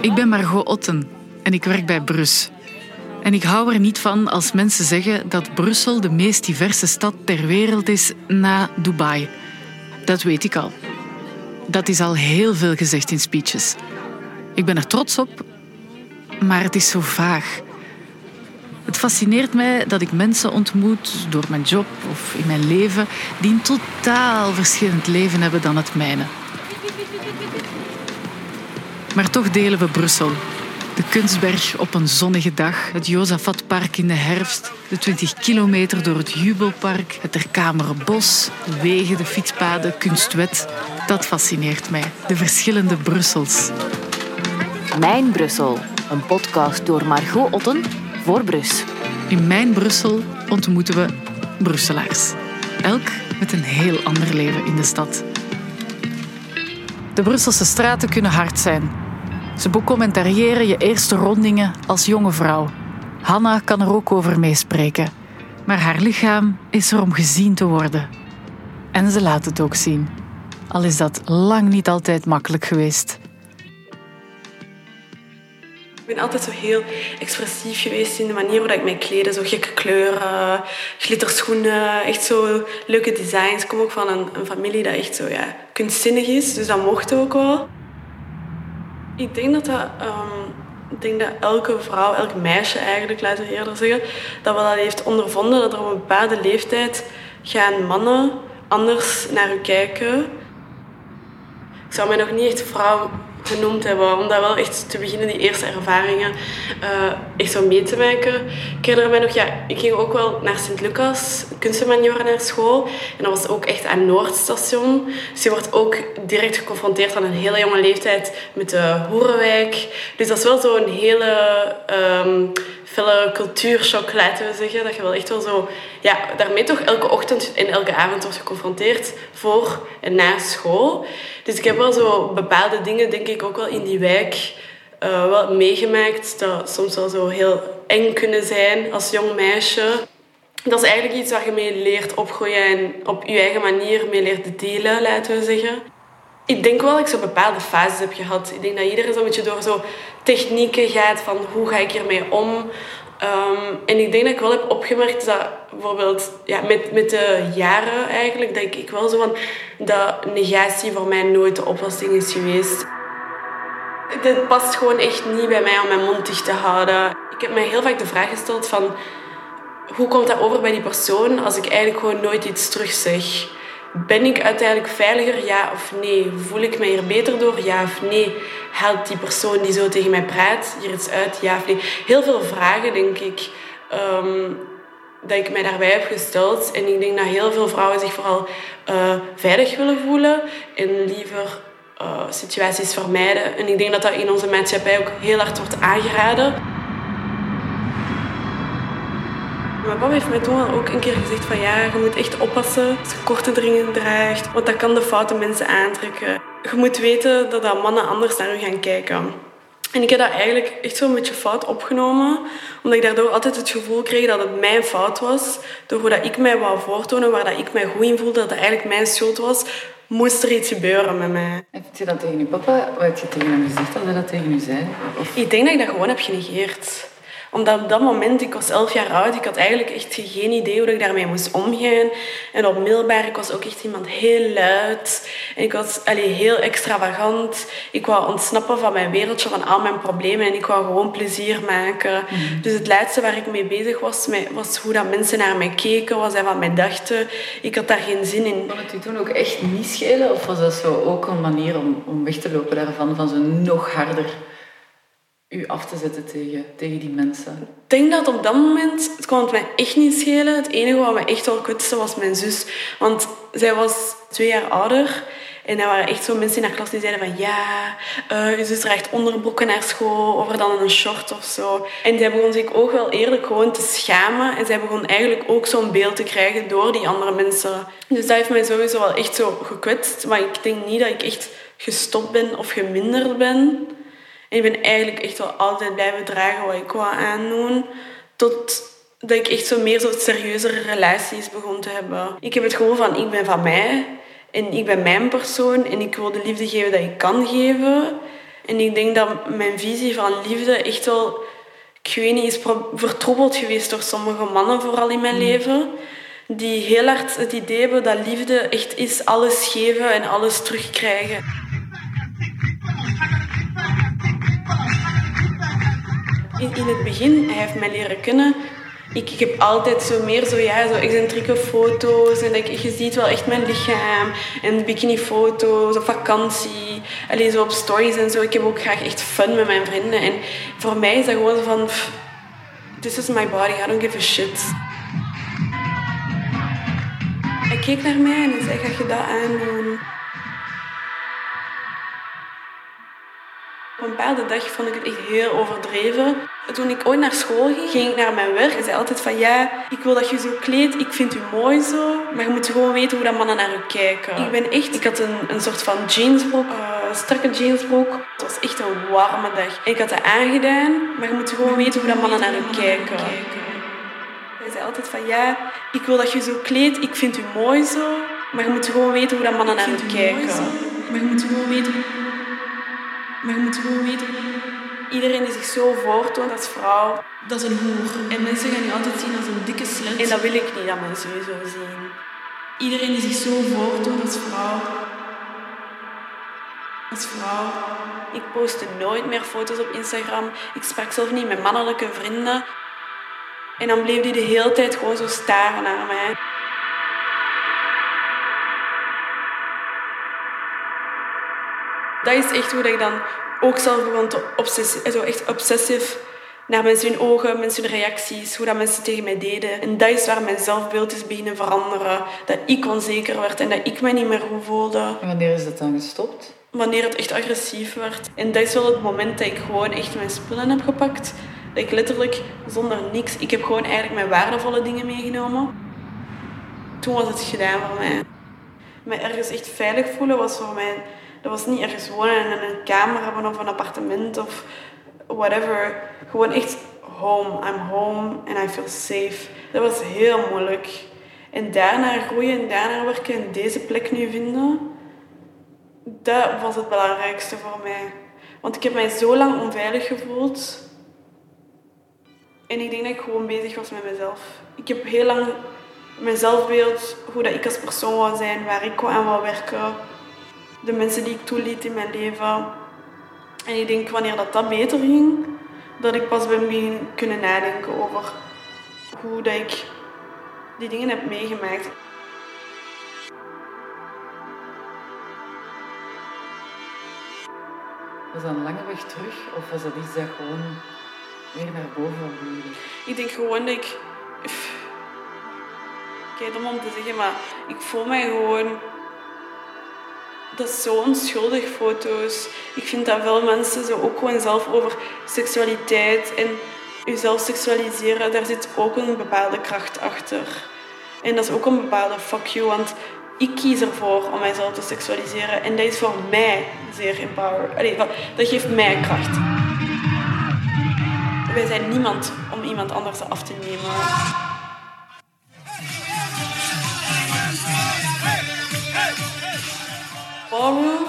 Ik ben Margot Otten en ik werk bij Brus. En ik hou er niet van als mensen zeggen dat Brussel de meest diverse stad ter wereld is na Dubai. Dat weet ik al. Dat is al heel veel gezegd in speeches. Ik ben er trots op, maar het is zo vaag. Het fascineert mij dat ik mensen ontmoet door mijn job of in mijn leven die een totaal verschillend leven hebben dan het mijne. Maar toch delen we Brussel. De Kunstberg op een zonnige dag, het Jozafatpark in de herfst, de 20 kilometer door het Jubelpark, het Terkamere Bos, de wegen, de fietspaden, Kunstwet. Dat fascineert mij, de verschillende Brussels. Mijn Brussel, een podcast door Margot Otten voor Brus. In Mijn Brussel ontmoeten we Brusselaars. Elk met een heel ander leven in de stad. De Brusselse straten kunnen hard zijn. Ze becommentariëren je eerste rondingen als jonge vrouw. Hanna kan er ook over meespreken. Maar haar lichaam is er om gezien te worden. En ze laat het ook zien. Al is dat lang niet altijd makkelijk geweest. Ik ben altijd zo heel expressief geweest in de manier waarop ik mij kleedde. Zo gekke kleuren, glitterschoenen, echt zo leuke designs. Ik kom ook van een, een familie dat echt zo ja, kunstzinnig is, dus dat mocht ook wel. Ik denk dat dat... ehm, denk dat elke vrouw, elk meisje eigenlijk, laten we eerder zeggen, dat wel dat heeft ondervonden dat er op een bepaalde leeftijd gaan mannen anders naar u kijken. Ik zou mij nog niet echt vrouw genoemd hebben, om dat wel echt te beginnen, die eerste ervaringen, eh, echt zo mee te maken. Ik herinner nog, ja, ik ging ook wel naar Sint-Lucas, kunstenmanior naar school. En dat was ook echt aan Noordstation. Dus je wordt ook direct geconfronteerd aan een hele jonge leeftijd met de Hoerenwijk. Dus dat is wel zo'n hele ehm felle cultuurshock, laten we zeggen. Dat je wel echt wel zo, ja, daarmee toch elke ochtend en elke avond wordt geconfronteerd voor en na school. Dus ik heb wel zo bepaalde dingen, denk ik, ook wel in die wijk eh, wel meegemaakt. Dat soms wel zo heel eng kunnen zijn als jong meisje. Dat is eigenlijk iets waar je mee leert opgroeien en op je eigen manier mee leert delen, laten we zeggen. Ik denk wel dat ik zo bepaalde fases heb gehad. Ik denk dat iedereen zo'n beetje door zo technieken gaat van hoe ga ik hiermee om. Ehm, en ik denk dat ik wel heb opgemerkt dat bijvoorbeeld ja, met, met de jaren eigenlijk, ik, ik wel zo van dat negatie voor mij nooit de oplossing is geweest. Het past gewoon echt niet bij mij om mijn mond dicht te houden. Ik heb mij heel vaak de vraag gesteld van hoe komt dat over bij die persoon als ik eigenlijk gewoon nooit iets terug zeg? Ben ik uiteindelijk veiliger, ja of nee? Voel ik mij hier beter door, ja of nee? Haalt die persoon die zo tegen mij praat hier iets uit, ja of nee? Heel veel vragen, denk ik, ehm, dat ik mij daarbij heb gesteld. En ik denk dat heel veel vrouwen zich vooral eh, veilig willen voelen en liever eh, situaties vermijden. En ik denk dat dat in onze maatschappij ook heel hard wordt aangeraden. Mijn papa heeft mij toen ook een keer gezegd van ja, je moet echt oppassen als je korte dingen draagt, want dat kan de foute mensen aantrekken. Je moet weten dat, dat mannen anders naar u gaan kijken. En ik heb dat eigenlijk echt zo'n beetje fout opgenomen, omdat ik daardoor altijd het gevoel kreeg dat het mijn fout was. Door hoe dat ik mij wou voortonen, waar dat ik mij goed in voelde, dat het eigenlijk mijn schuld was, moest er iets gebeuren met mij. Heb je dat tegen je papa? Wat heb je tegen hem gezegd dat hij dat tegen u zei? Of Ik denk dat ik dat gewoon heb genegeerd. Omdat op dat moment, ik was elf jaar oud, ik had eigenlijk echt geen idee hoe ik daarmee moest omgaan. En op middelbaar, ik was ook echt iemand heel luid. En ik was allee, heel extravagant. Ik wou ontsnappen van mijn wereldje, van al mijn problemen. En ik wou gewoon plezier maken. Dus het laatste waar ik mee bezig was, was hoe dat mensen naar mij keken, wat zij van mij dachten. Ik had daar geen zin in. kon het u toen ook echt niet schelen? Of was dat zo ook een manier om, om weg te lopen daarvan? Van zo nog harder u af te zetten tegen, tegen die mensen? Ik denk dat op dat moment, het kon het mij echt niet schelen. Het enige wat me echt wel kwetste was mijn zus. Want zij was twee jaar ouder. En er waren echt zo mensen in haar klas die zeiden van... Ja, eh je zus draagt onderbroeken naar school, over dan een short of zo. En zij begon zich ook wel eerlijk gewoon te schamen. En zij begon eigenlijk ook zo'n beeld te krijgen door die andere mensen. Dus dat heeft mij sowieso wel echt zo gekwetst. Maar ik denk niet dat ik echt gestopt ben of geminderd ben. En ik ben eigenlijk echt wel altijd blijven dragen wat ik wou aandoen. Tot dat ik echt zo meer zo serieuzere relaties begon te hebben. Ik heb het gevoel van, ik ben van mij. En ik ben mijn persoon en ik wil de liefde geven dat ik kan geven. En ik denk dat mijn visie van liefde echt wel, ik weet niet, is vertroebeld geweest door sommige mannen vooral in mijn mm. leven. Die heel hard het idee hebben dat liefde echt is alles geven en alles terugkrijgen. In, het begin, hij heeft mij leren kennen, ik, ik heb altijd zo meer zo, ja, zo excentrieke foto's. En je ziet wel echt mijn lichaam. En bikinifoto's op vakantie. Alleen zo op stories en zo. Ik heb ook graag echt fun met mijn vrienden. En voor mij is dat gewoon zo van... This is my body, I don't give a shit. Hij keek naar mij en hij zei, ga je dat aandoen? Op een bepaalde dag vond ik het echt heel overdreven. Toen ik ooit naar school ging, ging ik naar mijn werk en zei altijd van ja, ik wil dat je zo kleedt, ik vind u mooi zo, maar je moet gewoon weten hoe dat mannen naar u kijken. Ik ben echt, ik had een, een soort van jeansbroek, uh, strakke jeansbroek. Het was echt een warme dag. En ik had dat aangedaan, maar je moet gewoon weten hoe dat mannen naar u kijken. Hij zei altijd van ja, ik wil dat je zo kleedt, ik vind u mooi zo, maar je moet gewoon weten hoe dat mannen naar u kijken. Maar je moet gewoon weten maar je moet gewoon weten, iedereen die zich zo voortoont als vrouw, dat is een hoer. En mensen gaan je altijd zien als een dikke slet. En dat wil ik niet dat mensen je zo zien. Iedereen die zich zo voortoont als vrouw, als vrouw. Ik postte nooit meer foto's op Instagram. Ik sprak zelf niet met mannelijke vrienden. En dan bleef die de hele tijd gewoon zo staren naar mij. Dat is echt hoe ik dan ook zelf begon te obsessief, zo echt obsessief naar mensen hun ogen, mensen hun reacties, hoe dat mensen tegen mij deden. En dat is waar mijn zelfbeeld is beginnen veranderen. Dat ik onzeker werd en dat ik me niet meer goed voelde. En wanneer is dat dan gestopt? Wanneer het echt agressief werd. En dat is wel het moment dat ik gewoon echt mijn spullen heb gepakt. Dat ik letterlijk zonder niks... Ik heb gewoon eigenlijk mijn waardevolle dingen meegenomen. Toen was het gedaan voor mij. Mij ergens echt veilig voelen was voor mij dat was niet ergens wonen in een kamer hebben of een appartement of whatever. Gewoon echt home. I'm home and I feel safe. Dat was heel moeilijk. En daarna groeien en daarna werken en deze plek nu vinden, dat was het belangrijkste voor mij. Want ik heb mij zo lang onveilig gevoeld. En ik denk dat ik gewoon bezig was met mezelf. Ik heb heel lang mijn zelfbeeld, hoe dat ik als persoon wou zijn, waar ik aan wou werken, de mensen die ik toeliet in mijn leven. En ik denk wanneer dat, dat beter ging, dat ik pas ben begin kunnen nadenken over hoe dat ik die dingen heb meegemaakt. Was dat een lange weg terug of was dat iets dat gewoon weer naar boven vloeide? Ik denk gewoon dat ik... Kijk, om te zeggen, maar ik voel mij gewoon dat is zo onschuldig, foto's. Ik vind dat veel mensen zo ook gewoon zelf over seksualiteit en jezelf seksualiseren, daar zit ook een bepaalde kracht achter. En dat is ook een bepaalde fuck you, want ik kies ervoor om mijzelf te seksualiseren en dat is voor mij zeer empower. dat geeft mij kracht. Wij zijn niemand om iemand anders af te nemen.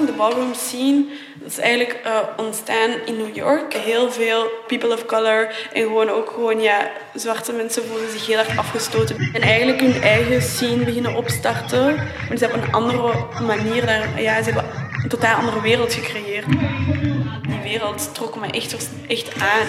De ballroom scene, is eigenlijk uh, ontstaan in New York. Heel veel people of color en gewoon ook gewoon, ja, zwarte mensen voelen zich heel erg afgestoten. En eigenlijk hun eigen scene beginnen opstarten. Maar ze hebben een andere manier, daar, ja, ze hebben een totaal andere wereld gecreëerd. Die wereld trok me echt, echt aan.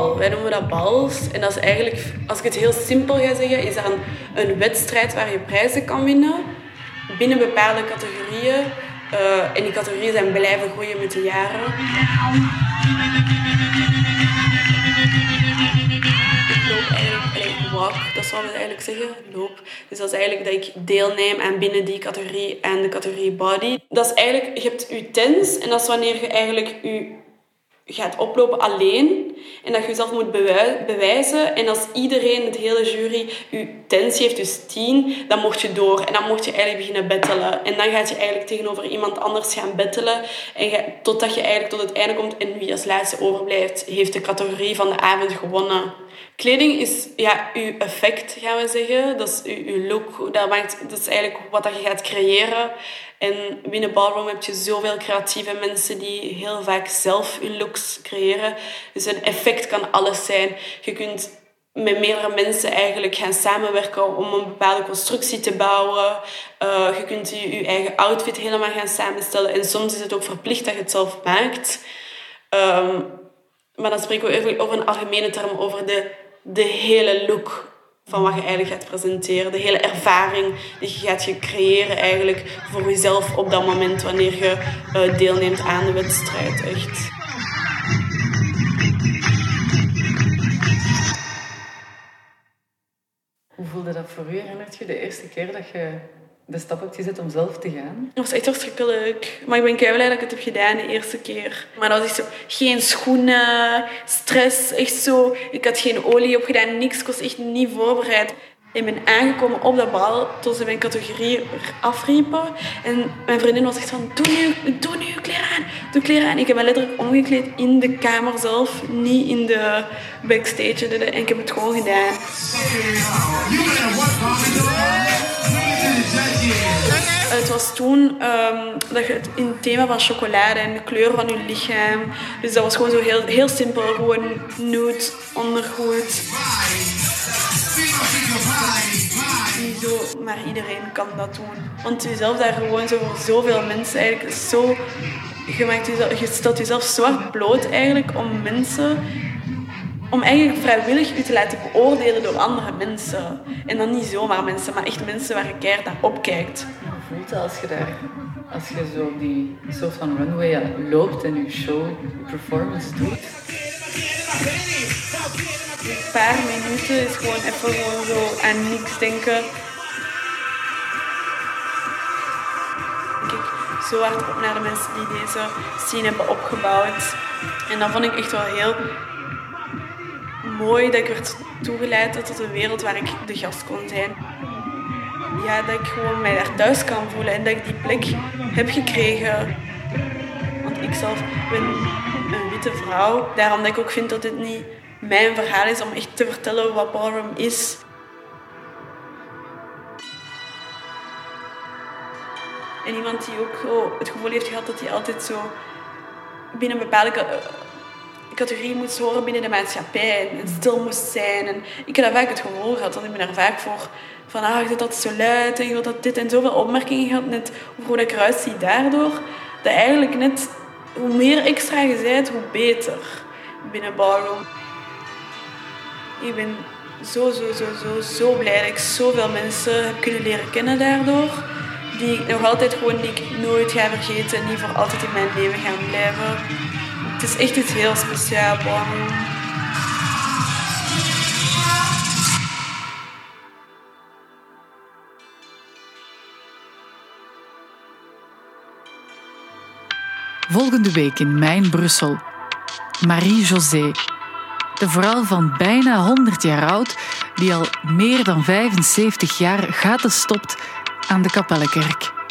Wij noemen dat bals. En dat is eigenlijk, als ik het heel simpel ga zeggen, is dat een, wedstrijd waar je prijzen kan winnen binnen bepaalde categorieën. Uh, en die categorieën zijn blijven groeien met de jaren. Ik loop eigenlijk, walk, dat zou we eigenlijk zeggen, loop. Dus dat is eigenlijk dat ik deelneem aan binnen die categorie en de categorie body. Dat is eigenlijk, je hebt je tens en dat is wanneer je eigenlijk je gaat oplopen alleen en dat je jezelf moet bewijzen. En als iedereen, het hele jury, je tensie heeft, dus tien, dan mocht je door. En dan mocht je eigenlijk beginnen bettelen. En dan gaat je eigenlijk tegenover iemand anders gaan bettelen. En je, totdat je eigenlijk tot het einde komt. En wie als laatste overblijft, heeft de categorie van de avond gewonnen. Kleding is ja, uw effect, gaan we zeggen. Dat is uw, look. Dat, maakt, dat is eigenlijk wat je gaat creëren. En binnen Ballroom heb je zoveel creatieve mensen die heel vaak zelf hun looks creëren. Dus een effect kan alles zijn. Je kunt met meerdere mensen eigenlijk gaan samenwerken om een bepaalde constructie te bouwen. Uh, je kunt je, je eigen outfit helemaal gaan samenstellen. En soms is het ook verplicht dat je het zelf maakt. Um, maar dan spreken we over, over een algemene term over de, de hele look van wat je eigenlijk gaat presenteren. De hele ervaring die je gaat creëren eigenlijk voor jezelf op dat moment wanneer je uh, deelneemt aan de wedstrijd. Echt. Hoe voelde dat voor u? Herinnert je de eerste keer dat je de stap hebt gezet om zelf te gaan? Dat was echt verschrikkelijk. Maar ik ben kei blij dat ik het heb gedaan de eerste keer. Maar dat was echt zo... Geen schoenen, stress, echt zo... Ik had geen olie opgedaan, niks. Ik was echt niet voorbereid. Ik ben aangekomen op dat bal toen ze mijn categorie afriepen. En mijn vriendin was echt van, doe nu, doe nu kleren aan. Doe kleren aan. Ik heb me letterlijk omgekleed in de kamer zelf. Niet in de backstage. En ik heb het gewoon gedaan. Het was toen um, dat het in het thema van chocolade en de kleur van je lichaam. Dus dat was gewoon zo heel, heel simpel. Gewoon nude, ondergoed. Zo, maar iedereen kan dat doen. Want jezelf daar gewoon zo voor zoveel mensen eigenlijk zo... Je, maakt jezelf, je stelt jezelf zwart bloot eigenlijk om mensen om eigenlijk vrijwillig je te laten beoordelen door andere mensen. En dan niet zomaar mensen, maar echt mensen waar je keihard naar opkijkt. Hoe voelt het als je daar, als je zo die soort van runway loopt en je show, je performance doet? Een paar minuten is gewoon even gewoon zo aan niks denken. Zo hard op naar de mensen die deze scene hebben opgebouwd. En dan vond ik echt wel heel mooi dat ik werd toegeleid tot een wereld waar ik de gast kon zijn. Ja, dat ik gewoon mij daar thuis kan voelen en dat ik die plek heb gekregen. Want ik zelf ben een witte vrouw. Daarom dat ik ook vind dat dit niet mijn verhaal is om echt te vertellen wat ballroom is. En iemand die ook zo het gevoel heeft gehad dat hij altijd zo binnen bepaalde categorie moest horen binnen de maatschappij en stil moest zijn. En ik heb daar vaak het gevoel gehad, dat ik me daar vaak voor van ah, dat zo luid en wilt dat dit en zoveel opmerkingen gehad net over hoe ik eruit zie daardoor. Dat eigenlijk net, hoe meer extra je bent, hoe beter binnen ballroom. Ik ben zo, zo, zo, zo, zo blij dat ik zoveel mensen heb kunnen leren kennen daardoor. Die ik nog altijd gewoon, die ik nooit ga vergeten en die voor altijd in mijn leven gaan blijven. Het is echt iets heel speciaals. Volgende week in Mijn Brussel. Marie-José. De vrouw van bijna 100 jaar oud, die al meer dan 75 jaar gaten stopt aan de Kapellenkerk.